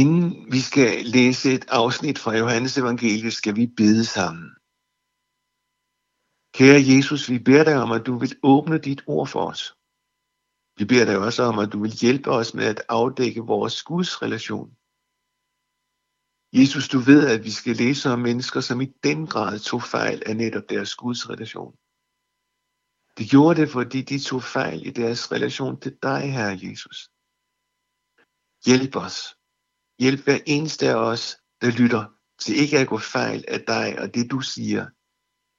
Inden vi skal læse et afsnit fra Johannes evangeliet, skal vi bede sammen. Kære Jesus, vi beder dig om, at du vil åbne dit ord for os. Vi beder dig også om, at du vil hjælpe os med at afdække vores Guds relation. Jesus, du ved, at vi skal læse om mennesker, som i den grad tog fejl af netop deres Guds relation. De gjorde det, fordi de tog fejl i deres relation til dig, Herre Jesus. Hjælp os. Hjælp hver eneste af os, der lytter, til ikke at gå fejl af dig og det, du siger,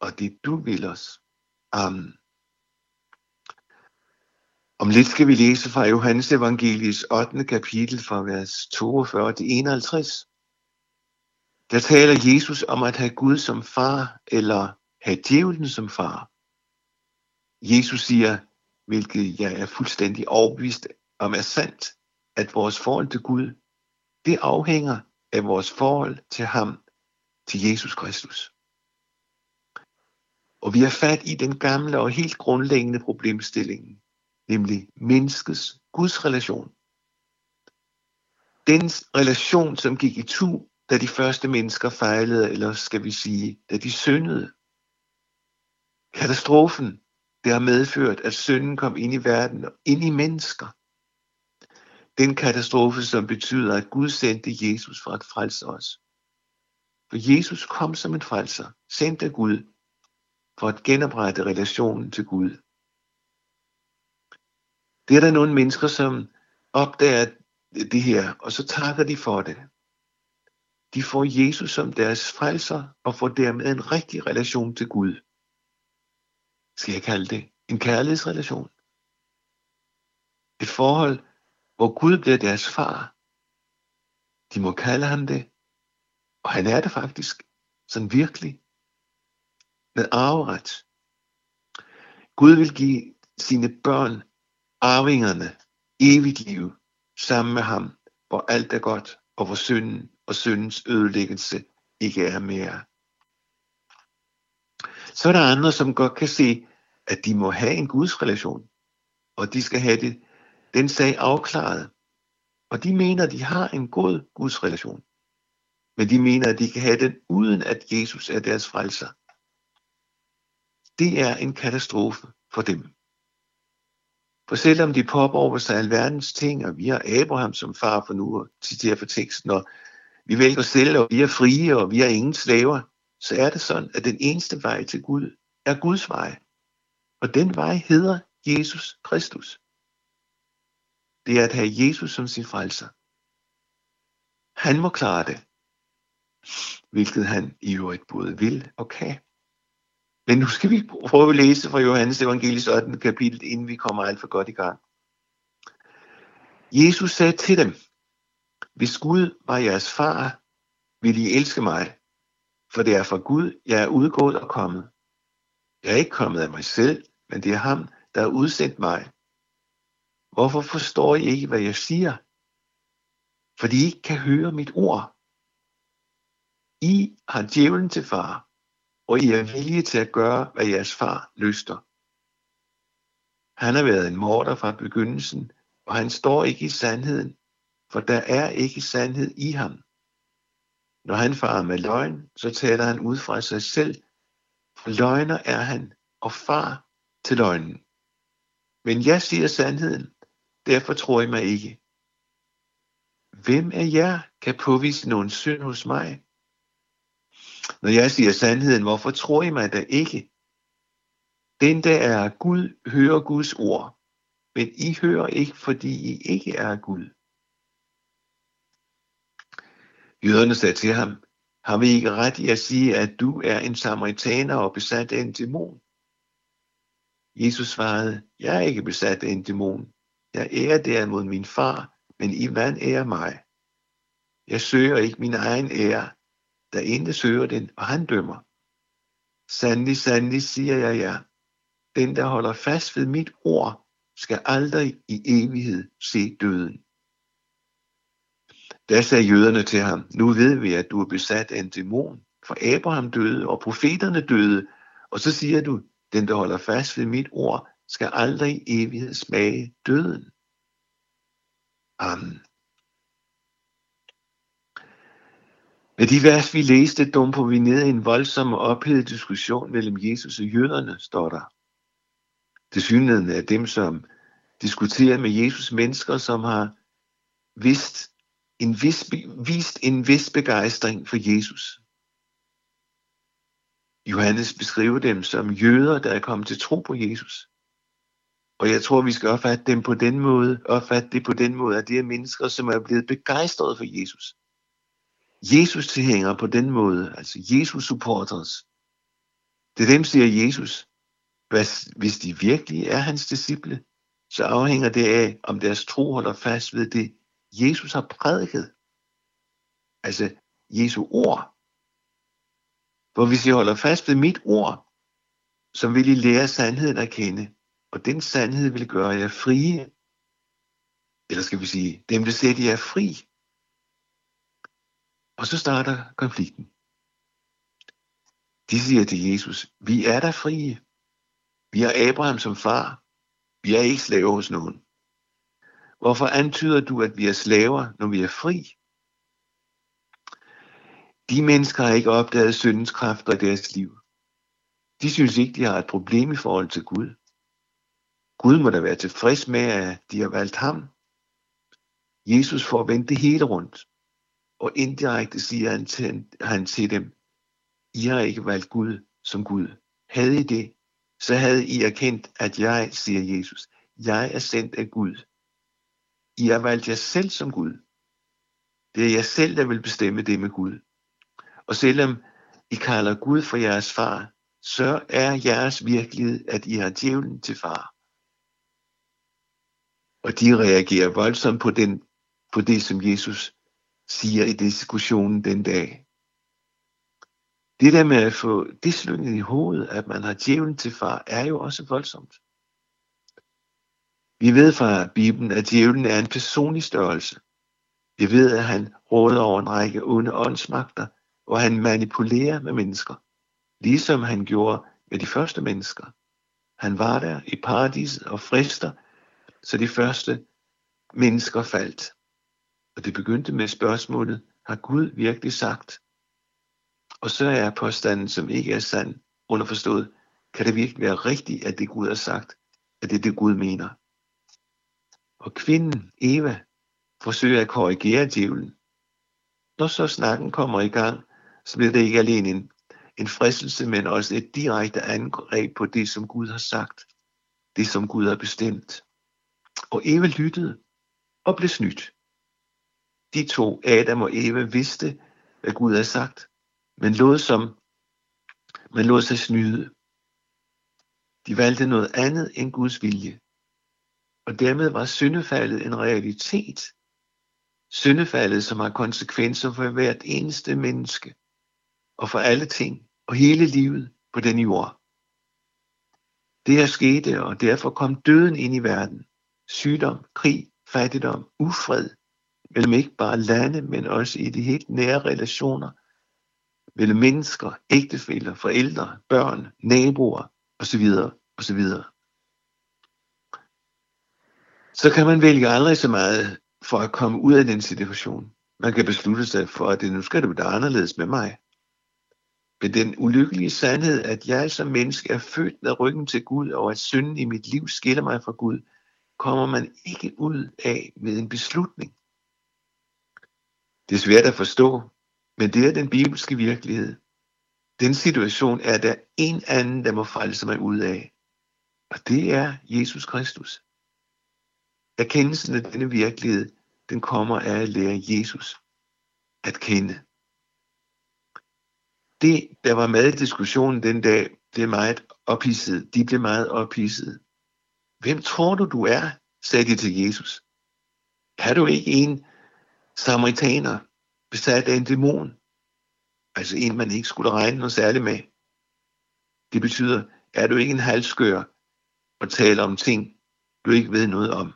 og det, du vil os. Amen. Om lidt skal vi læse fra Johannes Evangelies 8. kapitel fra vers 42 til 51. Der taler Jesus om at have Gud som far, eller have djævlen som far. Jesus siger, hvilket jeg er fuldstændig overbevist om er sandt, at vores forhold til Gud, det afhænger af vores forhold til ham, til Jesus Kristus. Og vi har fat i den gamle og helt grundlæggende problemstilling, nemlig menneskets Guds relation. Den relation, som gik i tu, da de første mennesker fejlede, eller skal vi sige, da de syndede. Katastrofen, det har medført, at synden kom ind i verden og ind i mennesker. Den katastrofe, som betyder, at Gud sendte Jesus for at frelse os. For Jesus kom som en frelser, sendt af Gud, for at genoprette relationen til Gud. Det er der nogle mennesker, som opdager det her, og så takker de for det. De får Jesus som deres frelser, og får dermed en rigtig relation til Gud. Skal jeg kalde det en kærlighedsrelation? Et forhold, hvor Gud bliver deres far. De må kalde ham det, og han er det faktisk, sådan virkelig, med arveret. Gud vil give sine børn arvingerne evigt liv sammen med ham, hvor alt er godt, og hvor synden og syndens ødelæggelse ikke er mere. Så er der andre, som godt kan se, at de må have en Guds relation, og de skal have det, den sag afklaret. Og de mener, at de har en god Guds relation. Men de mener, at de kan have den, uden at Jesus er deres frelser. Det er en katastrofe for dem. For selvom de påberåber sig alverdens ting, og vi har Abraham som far for nu og citerer for teksten, og vi vælger selv, og vi er frie, og vi er ingen slaver, så er det sådan, at den eneste vej til Gud er Guds vej. Og den vej hedder Jesus Kristus. Det er at have Jesus som sin frelser. Han må klare det, hvilket han i øvrigt både vil og kan. Men nu skal vi prøve at læse fra Johannes evangelies 18. kapitel, inden vi kommer alt for godt i gang. Jesus sagde til dem, hvis Gud var jeres far, ville I elske mig, for det er fra Gud, jeg er udgået og kommet. Jeg er ikke kommet af mig selv, men det er ham, der har udsendt mig. Hvorfor forstår I ikke, hvad jeg siger? Fordi I ikke kan høre mit ord. I har djævlen til far, og I er villige til at gøre, hvad jeres far lyster. Han har været en morder fra begyndelsen, og han står ikke i sandheden, for der er ikke sandhed i ham. Når han farer med løgn, så taler han ud fra sig selv, for løgner er han, og far til løgnen. Men jeg siger sandheden, derfor tror I mig ikke. Hvem af jer kan påvise nogen synd hos mig? Når jeg siger sandheden, hvorfor tror I mig da ikke? Den der er Gud, hører Guds ord, men I hører ikke, fordi I ikke er Gud. Jøderne sagde til ham, har vi ikke ret i at sige, at du er en samaritaner og besat af en dæmon? Jesus svarede, jeg er ikke besat af en dæmon. Jeg ærer derimod min far, men I vand ærer mig. Jeg søger ikke min egen ære, der intet søger den, og han dømmer. Sandelig, sandelig siger jeg jer, den der holder fast ved mit ord, skal aldrig i evighed se døden. Da sagde jøderne til ham, nu ved vi, at du er besat af en dæmon, for Abraham døde, og profeterne døde, og så siger du, den der holder fast ved mit ord, skal aldrig i evighed smage døden. Amen. Med de vers, vi læste, dumper vi ned i en voldsom og ophedet diskussion mellem Jesus og jøderne, står der. Det synligheden er dem, som diskuterer med Jesus mennesker, som har vist en vis, vist en vis begejstring for Jesus. Johannes beskriver dem som jøder, der er kommet til tro på Jesus. Og jeg tror, vi skal opfatte dem på den måde, opfatte det på den måde, at det er mennesker, som er blevet begejstrede for Jesus. Jesus tilhænger på den måde, altså Jesus supporters. Det er dem, siger Jesus. Hvis de virkelig er hans disciple, så afhænger det af, om deres tro holder fast ved det, Jesus har prædiket. Altså Jesu ord. For hvis I holder fast ved mit ord, så vil I lære sandheden at kende. Og den sandhed vil gøre jer frie. Eller skal vi sige, den vil sætte jer fri. Og så starter konflikten. De siger til Jesus, vi er der frie. Vi har Abraham som far. Vi er ikke slaver hos nogen. Hvorfor antyder du, at vi er slaver, når vi er fri? De mennesker har ikke opdaget syndens kræfter i deres liv. De synes ikke, de har et problem i forhold til Gud. Gud må da være tilfreds med, at de har valgt ham. Jesus får vendt det hele rundt, og indirekte siger han til, han til dem, I har ikke valgt Gud som Gud. Havde I det, så havde I erkendt, at jeg, siger Jesus, jeg er sendt af Gud. I har valgt jer selv som Gud. Det er jeg selv, der vil bestemme det med Gud. Og selvom I kalder Gud for jeres far, så er jeres virkelighed, at I har djævlen til far. Og de reagerer voldsomt på, den, på det, som Jesus siger i diskussionen den dag. Det der med at få det slynget i hovedet, at man har djævlen til far, er jo også voldsomt. Vi ved fra Bibelen, at djævlen er en personlig størrelse. Vi ved, at han råder over en række onde åndsmagter, og han manipulerer med mennesker, ligesom han gjorde med de første mennesker. Han var der i paradiset og frister, så de første mennesker faldt. Og det begyndte med spørgsmålet, har Gud virkelig sagt? Og så er påstanden, som ikke er sand, underforstået, kan det virkelig være rigtigt, at det Gud har sagt, at det er det Gud mener? Og kvinden, Eva, forsøger at korrigere djævlen. Når så snakken kommer i gang, så bliver det ikke alene en, en fristelse, men også et direkte angreb på det, som Gud har sagt. Det, som Gud har bestemt. Og Eva lyttede og blev snydt. De to, Adam og Eva, vidste, hvad Gud havde sagt, men lod, som, men lod sig snyde. De valgte noget andet end Guds vilje. Og dermed var syndefaldet en realitet. Syndefaldet, som har konsekvenser for hvert eneste menneske og for alle ting og hele livet på den jord. Det her skete, og derfor kom døden ind i verden. Sygdom, krig, fattigdom, ufred, mellem ikke bare lande, men også i de helt nære relationer, mellem mennesker, ægtefæller, forældre, børn, naboer osv. osv. Så kan man vælge aldrig så meget for at komme ud af den situation. Man kan beslutte sig for, at det nu skal det være anderledes med mig. Men den ulykkelige sandhed, at jeg som menneske er født med ryggen til Gud, og at synden i mit liv skiller mig fra Gud, kommer man ikke ud af med en beslutning. Det er svært at forstå, men det er den bibelske virkelighed. Den situation er der en anden, der må frelse mig ud af. Og det er Jesus Kristus. Erkendelsen af denne virkelighed, den kommer af at lære Jesus at kende. Det, der var med i diskussionen den dag, det er meget ophidset. De blev meget ophidset. Hvem tror du, du er? sagde de til Jesus. Er du ikke en samaritaner, besat af en dæmon? Altså en, man ikke skulle regne noget særligt med. Det betyder, er du ikke en halskør og taler om ting, du ikke ved noget om.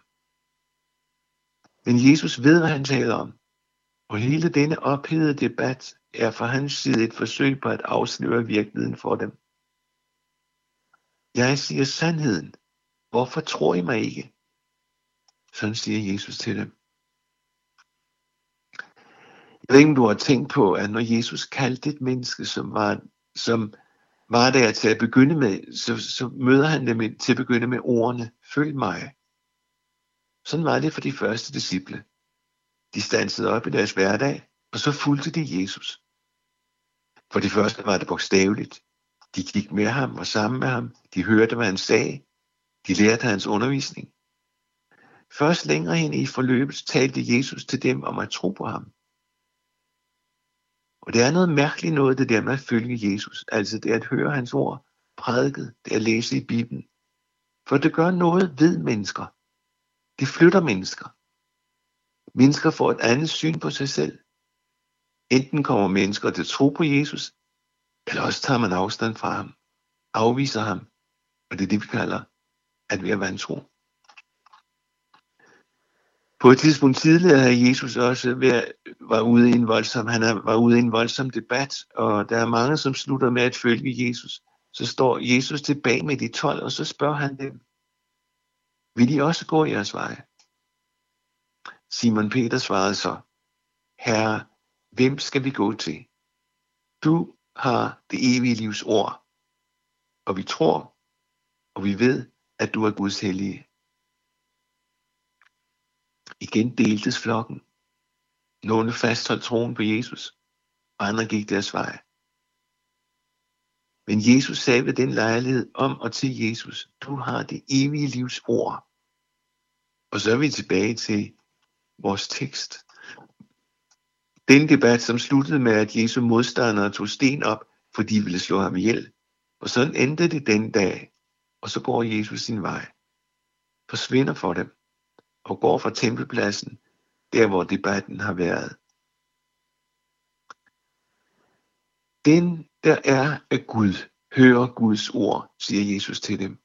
Men Jesus ved, hvad han taler om. Og hele denne ophedede debat er fra hans side et forsøg på at afsløre virkeligheden for dem. Jeg siger sandheden. Hvorfor tror I mig ikke? Sådan siger Jesus til dem. Jeg ved ikke, om du har tænkt på, at når Jesus kaldte et menneske, som var, som var der til at begynde med, så, så møder han dem til at begynde med ordene, følg mig. Sådan var det for de første disciple. De stansede op i deres hverdag, og så fulgte de Jesus. For de første var det bogstaveligt. De gik med ham, og sammen med ham. De hørte, hvad han sagde. De lærte hans undervisning. Først længere hen i forløbet talte Jesus til dem om at tro på ham. Og det er noget mærkeligt noget, det der med at følge Jesus. Altså det at høre hans ord prædiket, det at læse i Bibelen. For det gør noget ved mennesker. Det flytter mennesker. Mennesker får et andet syn på sig selv. Enten kommer mennesker til tro på Jesus, eller også tager man afstand fra ham, afviser ham, og det er det, vi kalder at være vantro. På et tidspunkt tidligere havde Jesus også været, var ude i en voldsom, han var ude i en voldsom debat, og der er mange, som slutter med at følge Jesus. Så står Jesus tilbage med de 12, og så spørger han dem, vil I også gå jeres vej? Simon Peter svarede så, Herre, hvem skal vi gå til? Du har det evige livs ord, og vi tror, og vi ved, at du er Guds hellige. Igen deltes flokken. Nogle fastholdt troen på Jesus, og andre gik deres vej. Men Jesus sagde ved den lejlighed om og til Jesus, du har det evige livs ord. Og så er vi tilbage til vores tekst. Den debat, som sluttede med, at Jesu modstandere tog sten op, fordi de ville slå ham ihjel. Og sådan endte det den dag, og så går Jesus sin vej. Forsvinder for dem, og går fra tempelpladsen, der hvor debatten har været. Den, der er af Gud, hører Guds ord, siger Jesus til dem.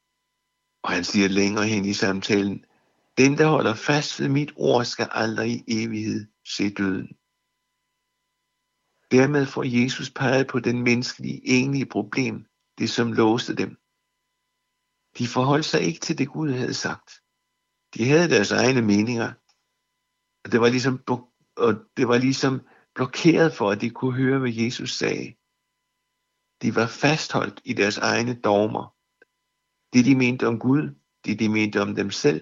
Og han siger længere hen i samtalen, den, der holder fast ved mit ord, skal aldrig i evighed se døden. Dermed får Jesus peget på den menneskelige egentlige problem, det som låste dem. De forholdt sig ikke til det Gud havde sagt. De havde deres egne meninger, og det var ligesom, og det var ligesom blokeret for, at de kunne høre, hvad Jesus sagde. De var fastholdt i deres egne dogmer. Det de mente om Gud, det de mente om dem selv,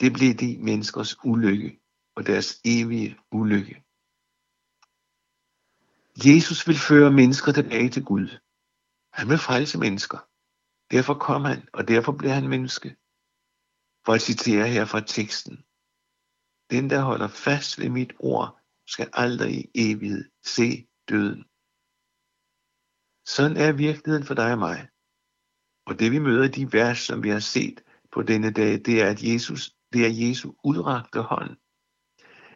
det blev de menneskers ulykke og deres evige ulykke. Jesus vil føre mennesker tilbage til Gud. Han vil frelse mennesker. Derfor kom han, og derfor blev han menneske. For at citere her fra teksten. Den, der holder fast ved mit ord, skal aldrig i evighed se døden. Sådan er virkeligheden for dig og mig. Og det vi møder i de vers, som vi har set på denne dag, det er, at Jesus, det er Jesu udrakte hånd.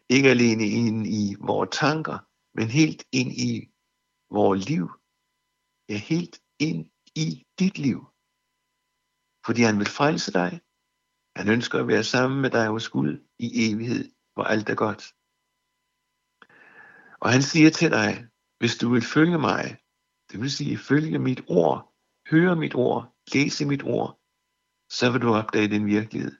Ikke alene ind i vores tanker, men helt ind i vores liv. Ja, helt ind i dit liv. Fordi han vil frelse dig. Han ønsker at være sammen med dig hos Gud i evighed, hvor alt er godt. Og han siger til dig, hvis du vil følge mig, det vil sige følge mit ord, høre mit ord, læse mit ord, så vil du opdage din virkelighed.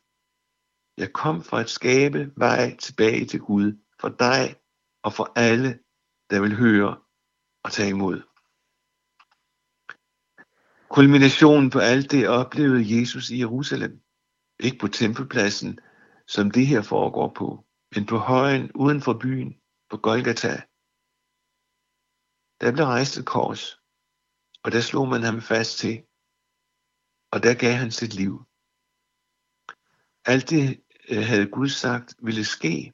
Jeg kom for at skabe vej tilbage til Gud for dig og for alle, der vil høre og tage imod. Kulminationen på alt det oplevede Jesus i Jerusalem. Ikke på tempelpladsen, som det her foregår på, men på højen uden for byen, på Golgata. Der blev rejst et kors, og der slog man ham fast til, og der gav han sit liv. Alt det øh, havde Gud sagt ville ske.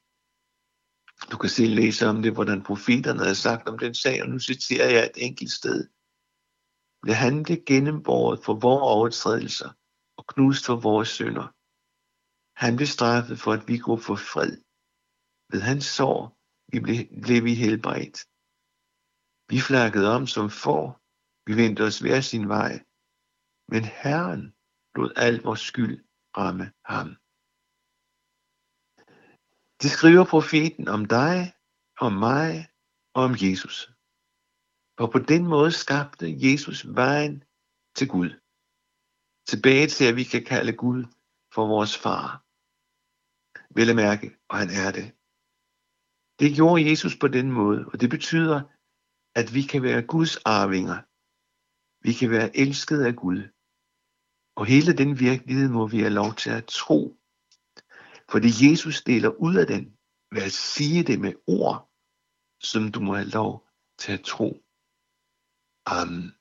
Du kan se læse om det, hvordan profeterne havde sagt om den sag, og nu citerer jeg et enkelt sted. Blev han det gennembåret for vores overtrædelser og knust for vores synder. Han blev straffet for, at vi kunne få fred. Ved hans sår vi blev, blev vi helbredt. Vi flakkede om som får, vi vendte os hver sin vej, men Herren lod al vores skyld ramme ham. Det skriver profeten om dig, om mig og om Jesus. Og på den måde skabte Jesus vejen til Gud. Tilbage til, at vi kan kalde Gud for vores far. Vel at mærke, og han er det. Det gjorde Jesus på den måde, og det betyder, at vi kan være Guds arvinger. Vi kan være elsket af Gud. Og hele den virkelighed må vi have lov til at tro. Fordi Jesus deler ud af den ved at sige det med ord, som du må have lov til at tro. Amen.